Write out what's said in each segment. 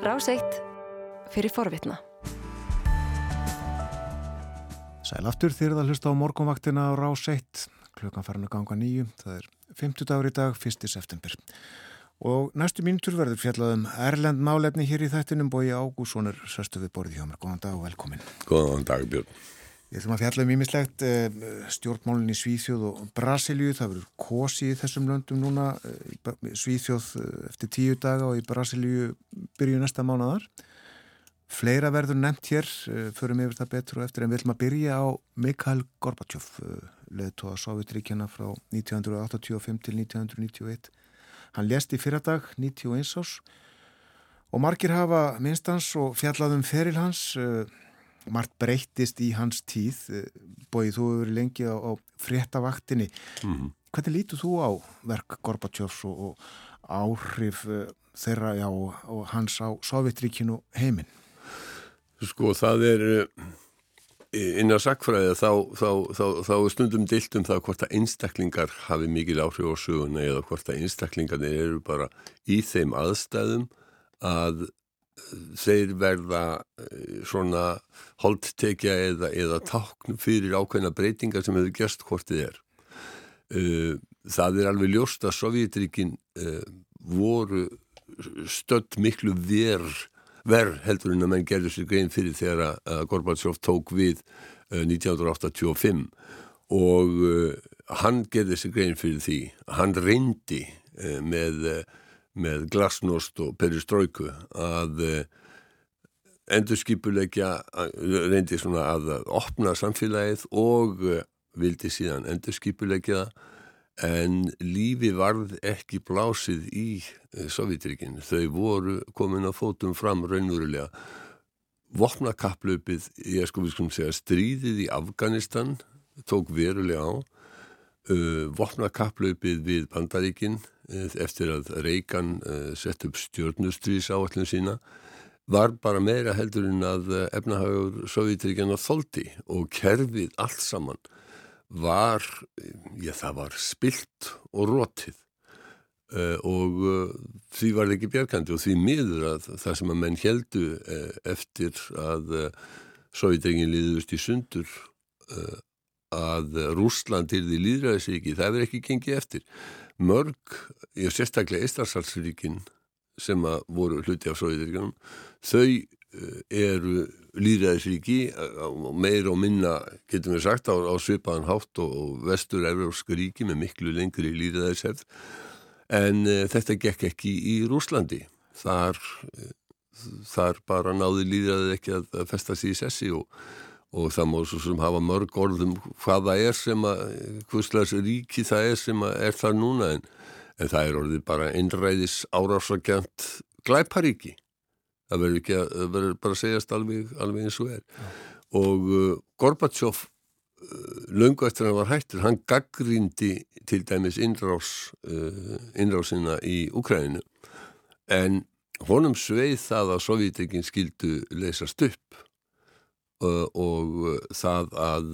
Ráseitt fyrir forvitna. Sæl aftur þýrða hlusta á morgunvaktina á Ráseitt. Klukkan farin að ganga nýju. Það er 50 dagur í dag, 1. september. Og næstu mínutur verður fjallaðum Erlend málefni hér í þættinum bói Ágússonur Söstu við borðið hjá mér. Góðan dag og velkomin. Góðan dag Björn. Ég ætlum að fjalla um ímislegt eh, stjórnmálinn í Svíþjóð og Brasilíu. Það verður kosi í þessum löndum núna eh, Svíþjóð eh, eftir tíu daga og í Brasilíu byrju næsta mánadar. Fleira verður nefnt hér, förum yfir það betur og eftir en við ætlum að byrja á Mikhail Gorbachev, leðtóða Sovjetríkjana frá 1985 til 1991. Hann lést í fyrradag, 91 ás og margir hafa minnstans og fjallaðum feril hans margt breyttist í hans tíð bóið þú hefur lengi á, á fréttavaktinni mm -hmm. hvernig lítur þú á verk Gorbachev og, og áhrif uh, þeirra já, og, hans á Sovjetríkinu heiminn? Sko það er eh, inn á sakfræði þá, þá, þá, þá stundum dilt um það hvort að einstaklingar hafi mikil áhrif á söguna eða hvort að einstaklingar eru bara í þeim aðstæðum að þeir verða eh, svona holdtekja eða, eða tákn fyrir ákveðna breytingar sem hefur gerst hvort þið er. Eh, það er alveg ljóst að Sovjetríkin eh, voru stödd miklu verð ver heldur en að menn gerður sér grein fyrir þegar að Gorbachev tók við 1985 og hann gerði sér grein fyrir því. Hann reyndi með með glasnost og peristroiku að eh, endurskipulegja reyndi svona að opna samfélagið og eh, vildi síðan endurskipulegja en lífi varð ekki blásið í eh, Sovjetrikinn. Þau voru komin á fótum fram raunverulega. Vopnakaplaupið, ég sko við skulum segja stríðið í Afganistan tók verulega á. Vopnakaplaupið við Bandaríkinn Eh, eftir að Reykján eh, sett upp stjórnustrís áallin sína var bara meira heldur en að efnahagur Sovjetríkjana þóldi og kerfið allt saman var, já það var spilt og rótið uh, og uh, því var ekki björkandi og því miður að það sem að menn heldu uh, eftir að Sovjetríkin liðust í sundur að Rúsland til því líðræðisíki, það verður ekki gengið eftir mörg, ég sérstaklega Eistræðsalsríkin sem að voru hluti af Sovjetiríkanum, þau eh, eru líðræðisríki meir og minna, getum við sagt, á, á svipaðan hátt og, og vestur-európska ríki með miklu lengri líðræðishefð en e, þetta gekk ekki í Rúslandi. Þar, e, þar bara náði líðræðið ekki að, að festa sér í sessi og og það má svo sem hafa mörg orðum hvaða er sem að hvurslags ríki það er sem að er það núna en, en það er orðið bara einræðis árásakjant glæparíki. Það verður ekki að, verður bara að segjast alveg, alveg eins og er. Ja. og uh, Gorbachev uh, löngu eftir hann var hættur hann gaggrindi til dæmis innrás uh, innrásina í Ukræninu en honum sveið það að Sovjetekin skildu leysast upp og það að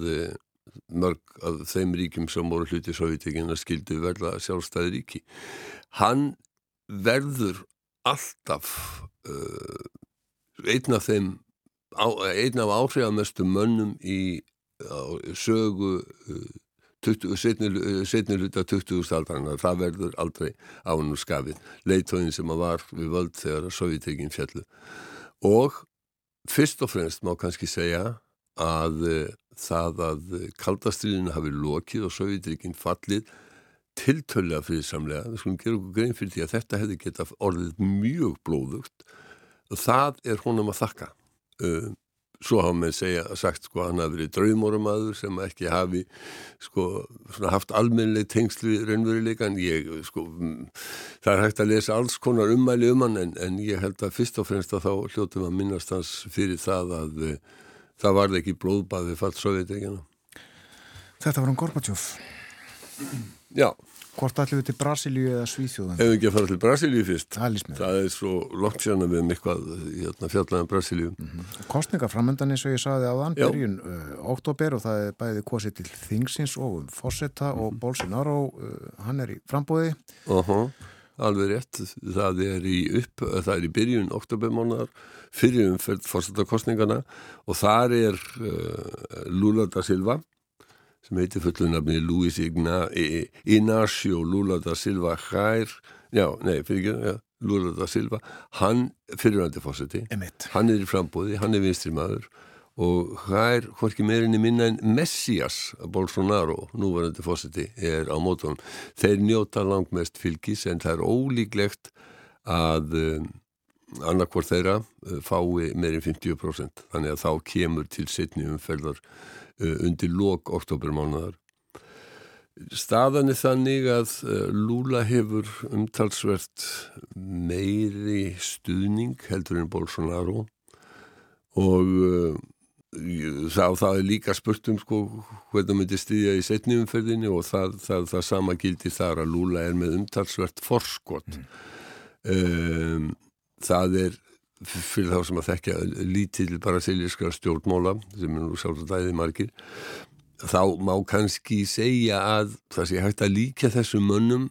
mörg af þeim ríkjum sem voru hluti Sovjetíkina skildu verða sjálfstæði ríki. Hann verður alltaf uh, einn af þeim einn af áhrifamestu mönnum í á, sögu uh, setni hluta 20. aldarna það verður aldrei á hann úr skafið leitóðin sem að var við völd þegar Sovjetíkin fjallu og Fyrst og fremst má kannski segja að uh, það að kaldastriðinu hafi lokið og Sovjetrikinn fallið tiltölla friðsamlega, við skulum gera okkur grein fyrir því að þetta hefði getað orðið mjög blóðugt og það er honum að þakka. Svo hafa með segja, sagt sko hann hafi verið draumórumadur sem ekki hafi sko haft almennileg tengslu raunveruleika en ég sko það er hægt að lesa alls konar ummæli um hann en, en ég held að fyrst og fremst að þá hljóttum að minnast hans fyrir það að uh, það varði ekki blóðbaði fallt sovjetegina Þetta var um Gorbachev. Já Hvort ætlum við til Brasilíu eða Svíþjóðan? Ef við ekki að fara til Brasilíu fyrst. Það, er svo lótt sérna við um eitthvað hérna, fjallaðan um Brasilíu. Mm -hmm. Kostningaframöndan eins og ég saði á þann byrjun uh, oktober og það er bæðið kosið til Þingsins og um Fossetta mm -hmm. og mhm. Bolsonaro, uh, hann er í frambóði uh -huh. alveg rétt. Það er í upp, það er í byrjun oktobermánar fyrir umferð fórstættakostningana og þar er uh, Lula da Silva sem heitir fullunafni Luis Igna, Inacio Lula da Silva Hær, já, nei, fyrir ekki, já, Lula da Silva, hann fyrirvændi fórseti, hann er í frambóði, hann er vinstri maður. Og hær, hvorki meirinni minna en Messias Bolsonaro, núvarandi fósiti er á mótunum. Þeir njóta langmest fylgis en það er ólíklegt að um, annarkvort þeirra uh, fái meirinn 50% þannig að þá kemur til setni umferðar uh, undir lok oktobermánaðar. Staðan er þannig að uh, Lula hefur umtalsvert meiri stuðning heldur en Bolsonaro og það, það er líka spurt um sko hvernig það myndi stýðja í setni umferðinni og það, það, það sama gildi þar að Lula er með umtalsvert forskot mm. um, það er fyrir þá sem að þekkja lítill bara siljiska stjórnmóla sem er nú sjálf að dæði margir þá má kannski segja að það sé hægt að líka þessum mönnum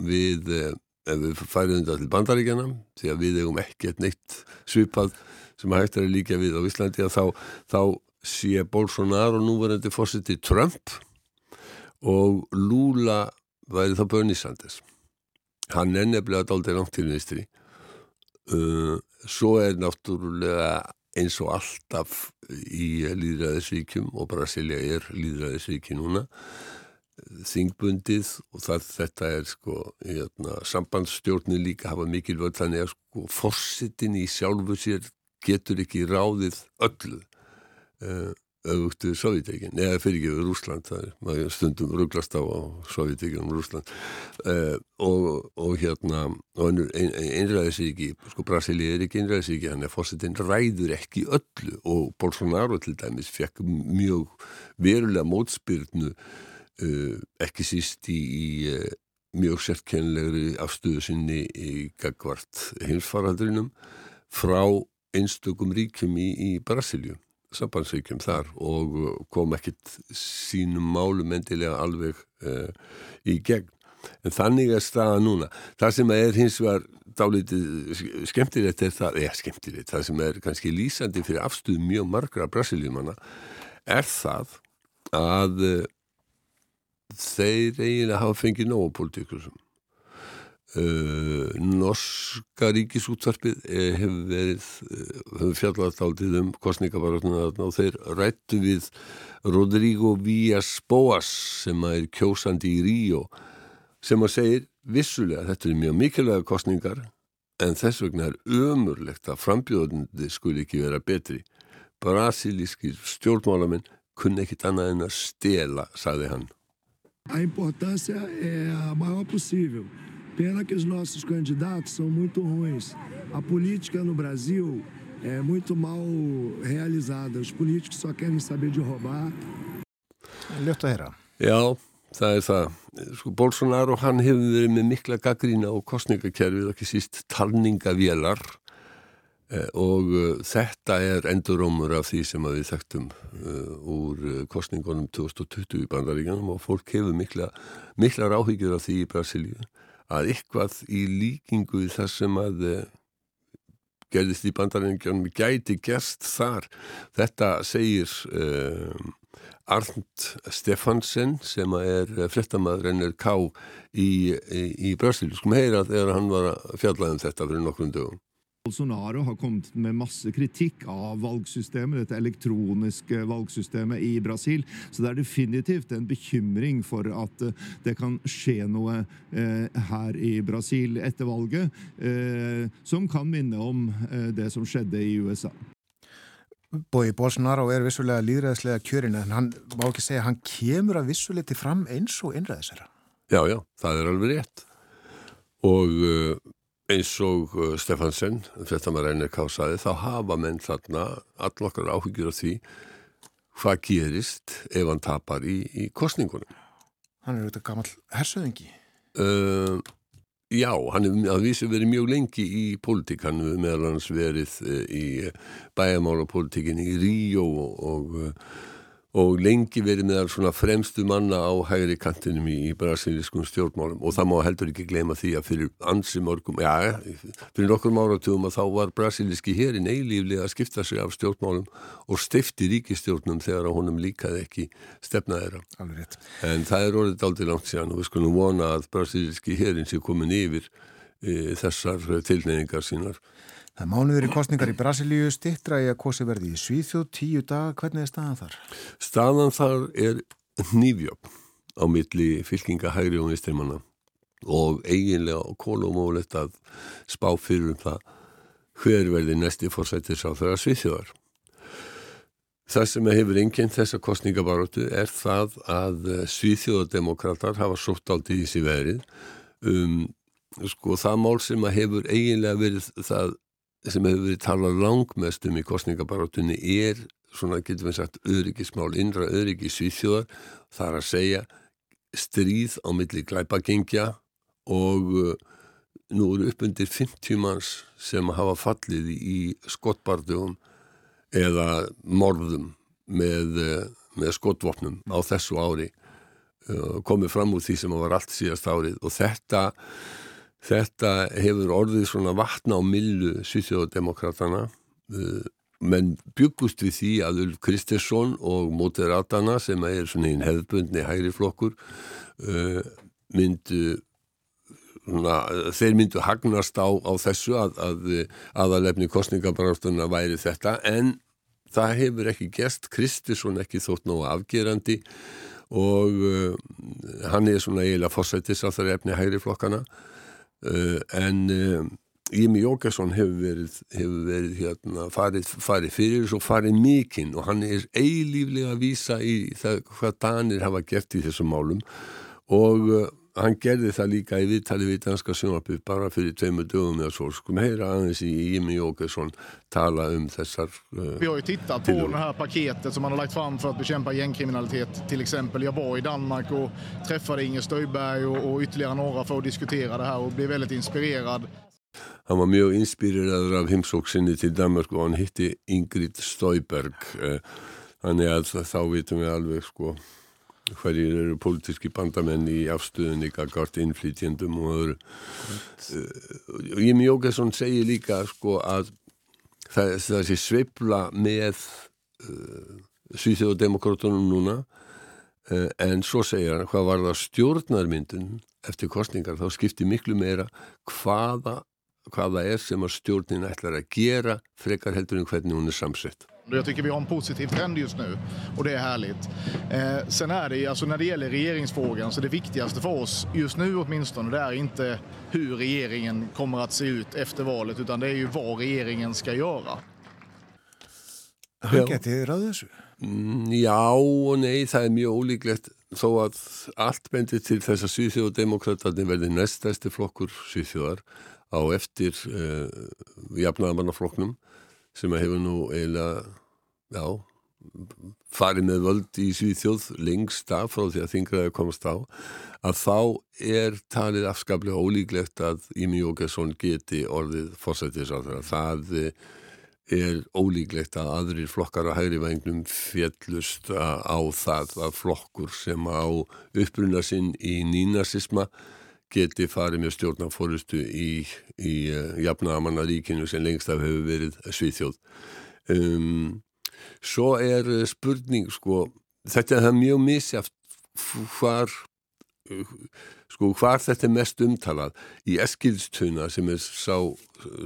við eh, ef við færiðum þetta til bandaríkjana því að við hefum ekkert neitt svipað sem hægt er að líka við á Íslandi að þá, þá sé Bolsonaro núverandi fórsiti Trump og Lula væri þá Bernie Sanders. Hann er nefnilega dálta langt til vinstri. uh, svo er náttúrulega eins og alltaf í líðræðisvíkjum og Brasilia er líðræðisvíki núna þingbundið og það, þetta er sko hérna, sambandsstjórnin líka hafa mikil völd þannig að sko fórsitin í sjálfu sér getur ekki ráðið öllu. Uh, auðvitað Sovjetekin, eða fyrir ekki við Rúsland, það er maður stundum rugglast á Sovjetekin um Rúsland uh, og, og hérna og einræðisíki sko Brasilíð er ekki einræðisíki, hann er fórsetin ræður ekki öllu. Og Bolsonaro til dæmis fekk mjög verulega mótspyrnu uh, ekki síst í, í mjög sérkenlegri afstöðu sinni í gagvart heimsfaraldrinum frá einstökum ríkjum í, í Brasilju, sambandsríkjum þar og uh, kom ekkit sínum málum endilega alveg uh, í gegn. En þannig er staða núna. Það sem er hins vegar dálítið skemmtilegt er það, eða skemmtilegt, það sem er kannski lýsandi fyrir afstuð mjög margra brasiljumanna er það að uh, þeir eiginlega hafa fengið nógu pólitíkusum Uh, norska ríkisútvarpið uh, hefur verið uh, hefur fjallast áldið um kostningabarotuna og þeir rættu við Rodrigo Villas Boas sem er kjósandi í Ríó sem að segir vissulega þetta er mjög mikilvæga kostningar en þess vegna er ömurlegt að frambjóðundi skul ekki vera betri. Brasilískir stjórnmálamenn kunni ekkit annað en að stela, sagði hann. A importância é a maior possível Pena que os nossos candidatos são muito ruins. A política no Brasil é muito mal realizada. Os políticos só querem saber de roubar. Ljótt að heyra. Já, það er það. Sko, Bolsonaro hann hefur verið með mikla gaggrína og kostningakerfið, ekki síst talningavélar eh, og uh, þetta er endurómur af því sem við þekktum uh, úr kostningunum 2020 í bandaríkanum og fólk hefur mikla, mikla ráhyggjur af því í Brasilíu að eitthvað í líkingu í það sem að uh, gerðist í bandarengjum gæti gerst þar. Þetta segir uh, Arnd Stefansen sem er frettamæður NRK í, í, í Brasil. Skum heyra þegar hann var að fjalla um þetta fyrir nokkrum dögum. Bolsonaro har kommet med masse kritikk av valgsystemet, dette elektroniske valgsystemet i Brasil. Så det er definitivt en bekymring for at eh, det kan skje noe eh, her i Brasil etter valget eh, som kan minne om eh, det som skjedde i USA. Bói Bolsonaro er vissulega líðræðislega kjörin en hann má ekki segja hann kemur að vissuleiti fram eins og innræðisera. Já, já, það er alveg rétt og eins og uh, Stefansen, þetta maður reynir kásaði, þá hafa menn þarna allokkar áhyggjur af því hvað gerist ef hann tapar í, í kostningunum. Hann er auðvitað gammal hersöðingi. Uh, já, hann hefur að vísi verið mjög lengi í pólitík, hann hefur meðal hans verið uh, í bæjamála pólitíkinni í Ríó og, og, uh, og lengi verið meðal svona fremstu manna á hægri kantinum í, í brasiliskum stjórnmálum og það má heldur ekki gleyma því að fyrir ansi morgum, já, fyrir nokkur áratugum að þá var brasiliski hérin eilíflega að skipta sig af stjórnmálum og stifti ríkistjórnum þegar að honum líkaði ekki stefna þeirra. En það er orðið aldrei langt síðan og við skulum vona að brasiliski hérin sé komin yfir e, þessar tilneyingar sínar. Það er mánuður í kostningar í Brasilíu, stittra í að kosi verði í Svíþjóð, tíu dag, hvernig er staðan þar? Staðan þar er nýfjöfn á milli fylkinga hægri og vistrimanna og eiginlega og kolumólegt að spá fyrir um það hver verði næsti fórsættis á þeirra Svíþjóðar. Það sem hefur einnkjent þessa kostningabaróttu er það að Svíþjóðademokrater hafa sótt aldrei í þessi verið um, sko það mál sem hefur eiginlega verið það sem hefur verið talað langmest um í kostningabarátunni er svona getur við sagt öryggismál, innra öryggis svíþjóðar, það er að segja stríð á milli glæpagengja og uh, nú eru upp undir 50 manns sem hafa fallið í skottbardugum eða morðum með, uh, með skottvopnum á þessu ári. Uh, komið fram úr því sem var allt síðast árið og þetta Þetta hefur orðið svona vatna á millu Svíþjóðdemokratana uh, menn byggust við því að Ulf Kristesson og Moderatana sem er svona einn hefðbundni hægri flokkur uh, myndu svona, þeir myndu hagnast á, á þessu að, að aðalefni kostningabarástunna væri þetta. En það hefur ekki gest Kristesson ekki þótt nógu afgerandi og uh, hann er svona eiginlega fórsættis á þar efni hægri flokkana Uh, en Ími uh, Jókesson hefur verið, hefur verið hérna, farið, farið fyrir og farið mikinn og hann er eilíflega að vísa í það hvað Danir hafa gert í þessum málum. Og uh, hann gerði það líka í viðtali við danska sjónarpið bara fyrir tveimu dögum eða svo skum heyra aðeins í Jimmy Åkesson tala um þessar uh, Vi har ju tittat på det här paketet som man har lagt fram för att bekämpa gängkriminalitet till exempel. Jag var i Danmark och träffade Inger Stöjberg och, och ytterligare några för att diskutera det här och blev väldigt inspirerad. Hann var mjög inspireraður af heimsóksinni til Danmark og hann hitti Ingrid Stöjberg þannig uh, að þá vitum við alveg sko hverjir eru pólitíski bandamenn í afstöðunni gagart innflytjendum og öðru. Uh, Jimmy Jókesson segir líka sko að það, það sé sveibla með uh, Svíþjóðdemokrátunum núna uh, en svo segir hann hvað var það stjórnarmyndun eftir kostningar þá skiptir miklu meira hvaða hvaða er sem að stjórnin ætlar að gera frekar heldur en hvernig hún er samsett Jag tycker vi har en positiv trend just nu och det är härligt. Eh, sen är det, alltså när det gäller regeringsfrågan, så det viktigaste för oss just nu åtminstone, det är inte hur regeringen kommer att se ut efter valet, utan det är ju vad regeringen ska göra. Hann geti ráðið þessu? Já og nei, það er mjög ólíklegt þó að allt bendir til þess að Svíþjóðdemokraterni verði næstæsti flokkur Svíþjóðar á eftir uh, jafnaðamannaflokknum sem hefur nú eiginlega já, farið með völd í Svíþjóð lengst af frá því að þingraði komast á að þá er talið afskaplega ólíklegt að Ími Jókesson geti orðið fórsættis á þeirra. Það er ólíklegt að aðrir flokkar á hægri vengnum fjellust á það að flokkur sem á uppruna sinn í nínasisma geti farið með stjórnarfórustu í, í uh, jafnamannaríkinu sem lengst af hefur verið Svíþjóð. Um, svo er spurning, sko, þetta er það mjög misjaft hvar, sko, hvar þetta er mest umtalað. Í Eskilstuna sem er sá,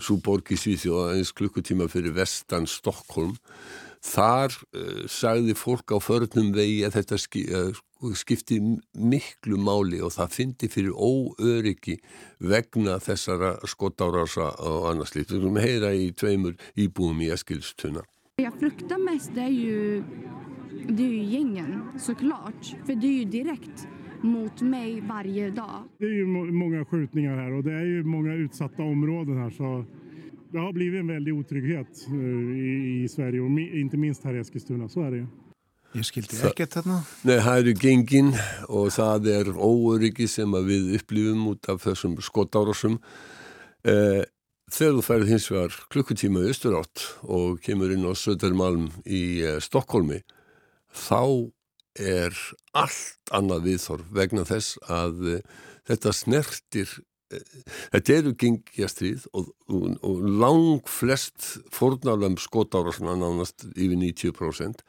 svo borg í Svíþjóð aðeins klukkutíma fyrir vestan Stokkólm, þar uh, sagði fólk á förnum vegi að þetta uh, skipti miklu máli og það fyndi fyrir óöryggi vegna þessara skottárása og annars líkt. Við að heyra í tveimur íbúum i Eskilstuna. Jag fruktar mest det är ju, det är ju gängen såklart, för det är ju direkt mot mig varje dag. Det är ju många skjutningar här och det är ju många utsatta områden här så det har blivit en väldig otrygghet i, i Sverige och inte minst här i Eskilstuna, så är det ju. Ég skildi ekkert þarna. Nei, það eru gengin og það er óöryggi sem við upplifum út af þessum skotárásum. Eh, þegar þú færið hins vegar klukkutíma austur átt og kemur inn á Södermalm í eh, Stokkólmi, þá er allt annað viðþorf vegna þess að uh, þetta snertir þetta eru gengjastrið og, og, og lang flest fórnálum skotára svona nánast yfir 90%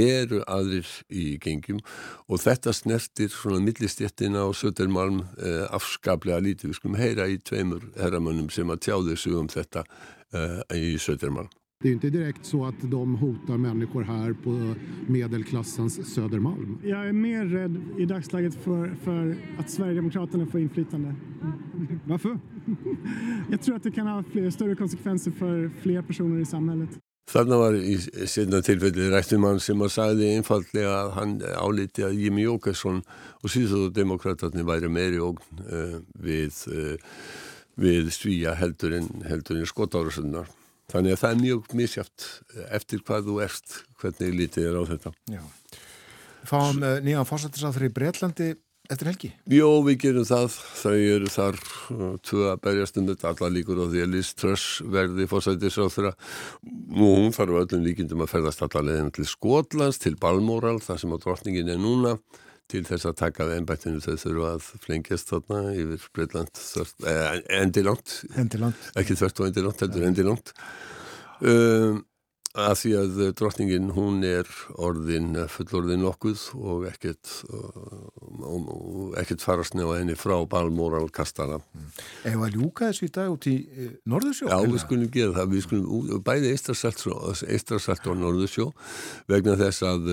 eru aðrir í gengjum og þetta snertir svona millistjettina og Södermalm eh, afskaplega lítið, við skulum heyra í tveimur herramönnum sem að tjáðu sig um þetta eh, í Södermalm Det är inte direkt så att de hotar människor här på medelklassens Södermalm. Jag är mer rädd i dagsläget för, för att Sverigedemokraterna får inflytande. Varför? Jag tror att det kan ha fler, större konsekvenser för fler personer i samhället. Var í setna tilfelli rættum hann sem að sagði einfallega að hann áliti að Jimmy Åkesson og síðan væri meiri ógn uh, við, uh, við svíja heldur en, en skotárusunnar. Þannig að það er mjög misjátt eftir hvað þú erst, hvernig lítið er á þetta. Já. Fáum uh, nýjan fórsættisáður í Breitlandi eftir helgi? Jó, við gerum það. Þau eru þar uh, tvö að berjast um þetta. Alla líkur á því að Liz Truss verði fórsættisáður. Nú, hún þarf öllum líkindum að ferðast alla leðin til Skotlands, til Balmoral, það sem á drotningin er núna til þess að taka við ennbættinu þau þurfa að flengjast þarna yfir Breitland eh, endilangt, ekki þvert og endilangt, heldur endilangt um, að því að drotningin hún er orðin fullorðin nokkuð og ekkert og ekkert farast nefna henni frá Balmoral kastana Eða að ljúka þessu í dag út í e, Norðursjó? Já, við skulum gera það, við skulum bæði eistraselt og Norðursjó vegna þess að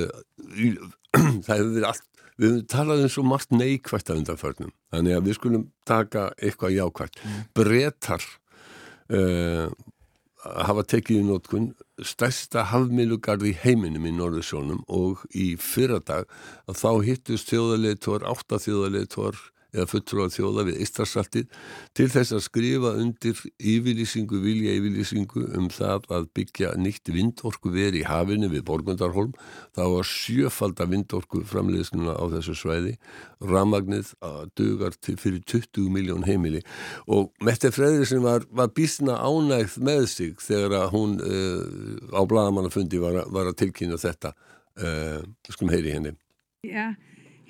það hefur verið allt við höfum talað um svo margt neikvægt af undanförnum, þannig að við skulum taka eitthvað jákvægt. Mm. Bretar uh, hafa tekið í nótkun stærsta hafmilugarð í heiminum í Norðursjónum og í fyrradag að þá hittust þjóðarleitor, átta þjóðarleitor eða fulltrúar þjóða við Ístarsaltið til þess að skrifa undir yfirlýsingu, vilja yfirlýsingu um það að byggja nýtt vindorku veri í hafinu við Borgundarholm. Það var sjöfalda vindorku framleiðsluna á þessu svæði. Ramagnið dugar til fyrir 20 miljón heimili og Mette Fredriksson var, var bísna ánægð með sig þegar hún uh, á bladamannafundi var, var að tilkynna þetta. Uh, skulum heyri henni. Det er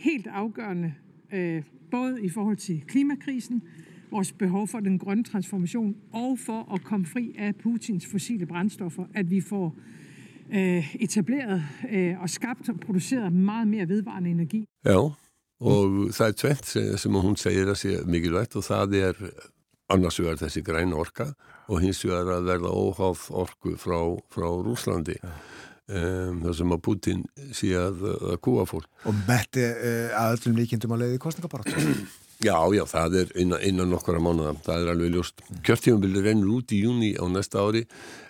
helt afgørende øh, både i forhold til klimakrisen, vores behov for den grønne transformation og for at komme fri af Putins fossile brændstoffer, at vi får øh, etableret øh, og skabt og produceret meget mere vedvarende energi. Já, og það er tvent sem hún segir að sé mikilvægt og það er annars vegar þessi græn orka og hins vegar að verða óháð orku frá, frá Rúslandi. Já um, þar sem að Putin sé að, að kúa fólk. Og betti uh, að öllum líkindum að leiði kostningabarat? Já, já, það er innan, innan okkara mánuða, það er alveg ljóst. Kjörtífumbildur rennur út í júni á næsta ári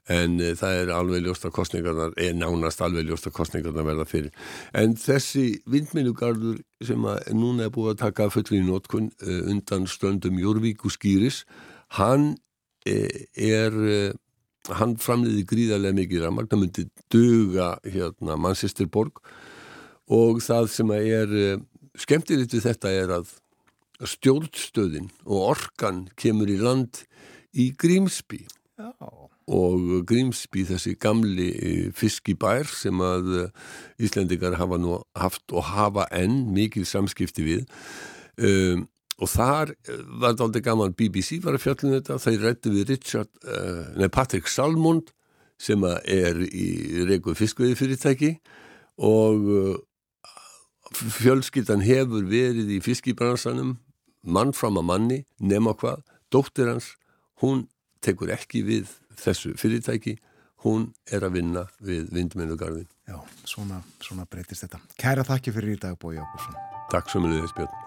en uh, það er alveg ljóst að kostningarnar, er nánast alveg ljóst að kostningarnar verða fyrir. En þessi vindmilugarður sem að núna er búið að taka fullri í nótkun uh, undan stöndum Jórvík og Skýris, hann er hann framliði gríðarlega mikið ramagn, það myndi duga hérna Manchesterborg og það sem er uh, skemmtilegt við þetta er að stjórnstöðin og orkan kemur í land í Grímsby Já. og Grímsby þessi gamli eh, fiskibær sem að uh, Íslendingar hafa nú haft og hafa enn mikið samskipti við um, og þar eh, var þetta aldrei gaman BBC var að fjallinu um þetta, þeir rættu við Richard, uh, nei Patrick Salmond sem er í reykuð fiskveiði fyrirtæki og uh, fjölskyldan hefur verið í fiskibransanum mann fram að manni, nema hvað. Dóttir hans, hún tekur ekki við þessu fyrirtæki hún er að vinna við vindmennugarðin Já, svona, svona breytist þetta. Kæra þakki fyrir í dag Bói Ákursson Takk svo mjög, Þú